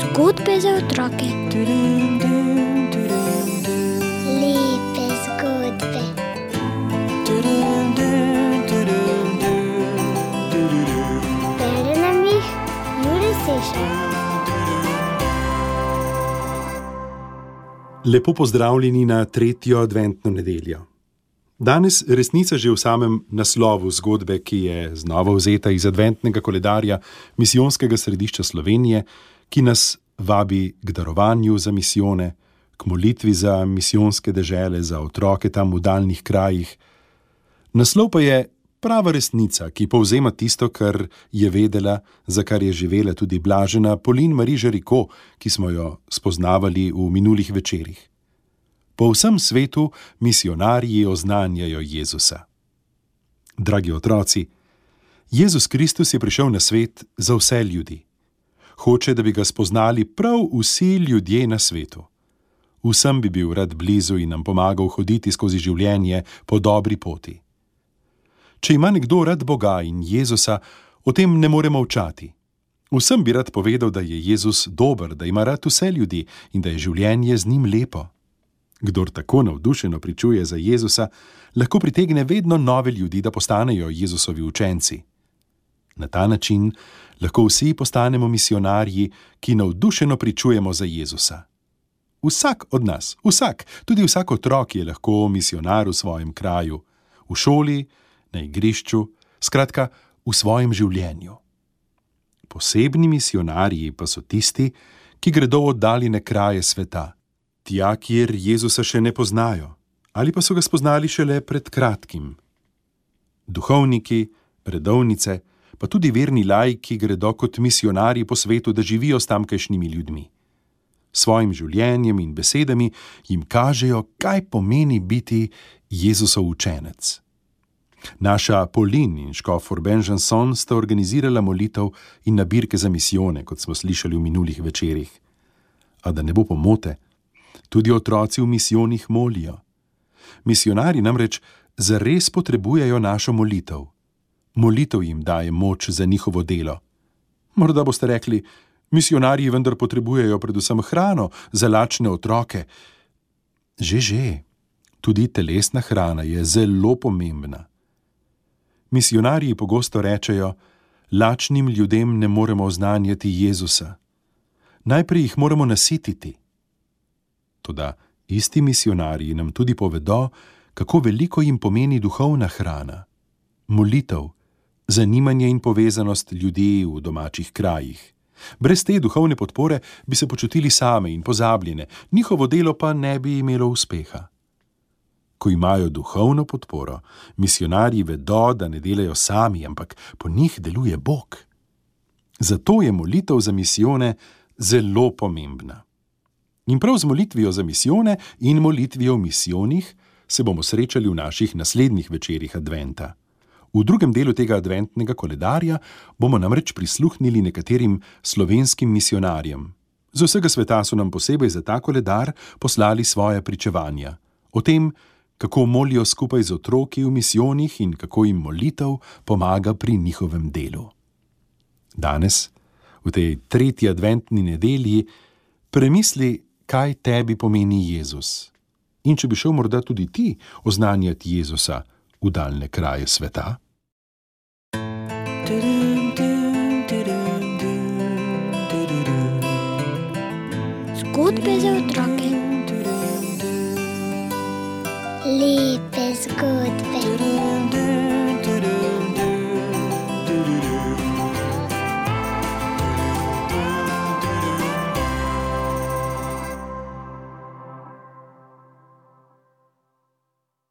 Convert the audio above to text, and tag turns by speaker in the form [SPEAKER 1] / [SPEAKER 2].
[SPEAKER 1] Zgodbe za otroke.
[SPEAKER 2] Lepe zgodbe. Bere nam jih Juri Sešar.
[SPEAKER 3] Lepo pozdravljeni na tretjo adventno nedeljo. Danes resnica že v samem naslovu zgodbe, ki je znova vzeta iz adventnega koledarja Misijonskega središča Slovenije, ki nas vabi k darovanju za misijone, k molitvi za misijonske dežele, za otroke tam v daljnih krajih. Naslov pa je prava resnica, ki povzema tisto, kar je vedela, za kar je živela tudi blažena Polin Mariža Riko, ki smo jo spoznavali v minulih večerjih. Po vsem svetu misionarji oznanjajo Jezusa. Dragi otroci, Jezus Kristus je prišel na svet za vse ljudi. Hoče, da bi ga spoznali prav vsi ljudje na svetu. Vsem bi bil rad blizu in nam pomagal hoditi skozi življenje po dobri poti. Če ima nekdo rad Boga in Jezusa, o tem ne more molčati. Vsem bi rad povedal, da je Jezus dober, da ima rad vse ljudi in da je življenje z njim lepo. Kdor tako navdušeno pričuje za Jezusa, lahko pritegne vedno nove ljudi, da postanejo Jezusovi učenci. Na ta način lahko vsi postanemo misionarji, ki navdušeno pričujemo za Jezusa. Vsak od nas, vsak, tudi vsak otrok je lahko misionar v svojem kraju, v šoli, na igrišču, skratka, v svojem življenju. Posebni misionarji pa so tisti, ki gredo v oddaljene kraje sveta, tja, kjer Jezusa še ne poznajo, ali pa so ga spoznali šele pred kratkim. Duhovniki, redovnice, pa tudi verni lajki gredo kot misionarji po svetu, da živijo s tamkajšnjimi ljudmi. Svojim življenjem in besedami jim kažejo, kaj pomeni biti Jezusov učenec. Naša Polin in škofor Benžanson sta organizirala molitev in nabirke za misijone, kot smo slišali v minulih večerjih. A da ne bo pomote, tudi otroci v misijonih molijo. Misionari namreč zares potrebujejo našo molitev. Molitev jim daje moč za njihovo delo. Morda boste rekli, misionarji vendar potrebujejo predvsem hrano za lačne otroke. Že, že, tudi telesna hrana je zelo pomembna. Misionarji pogosto rečejo: Lačnim ljudem ne moremo oznanjati Jezusa. Najprej jih moramo nasititi. Toda isti misionarji nam tudi povedo, kako veliko jim pomeni duhovna hrana, molitev, zanimanje in povezanost ljudi v domačih krajih. Brez te duhovne podpore bi se počutili same in pozabljene, njihovo delo pa ne bi imelo uspeha. Ko imajo duhovno podporo, misionarji vedo, da ne delajo sami, ampak po njih deluje Bog. Zato je molitev za misijone zelo pomembna. In prav z molitvijo za misijone in molitvijo v misijonih se bomo srečali v naših naslednjih večerjih Adventa. V drugem delu tega adventnega koledarja bomo namreč prisluhnili nekaterim slovenskim misionarjem. Z vsega sveta so nam posebej za ta koledar poslali svoje pričevanja o tem, kako molijo skupaj z otroki v misijonih in kako jim molitev pomaga pri njihovem delu. Danes, v tej tretji adventni nedelji, premisli, kaj tebi pomeni Jezus. In če bi šel morda tudi ti oznanjati Jezusa v daljne kraje sveta?
[SPEAKER 1] Zgodbe za otroke.
[SPEAKER 2] Lepe zgodbe.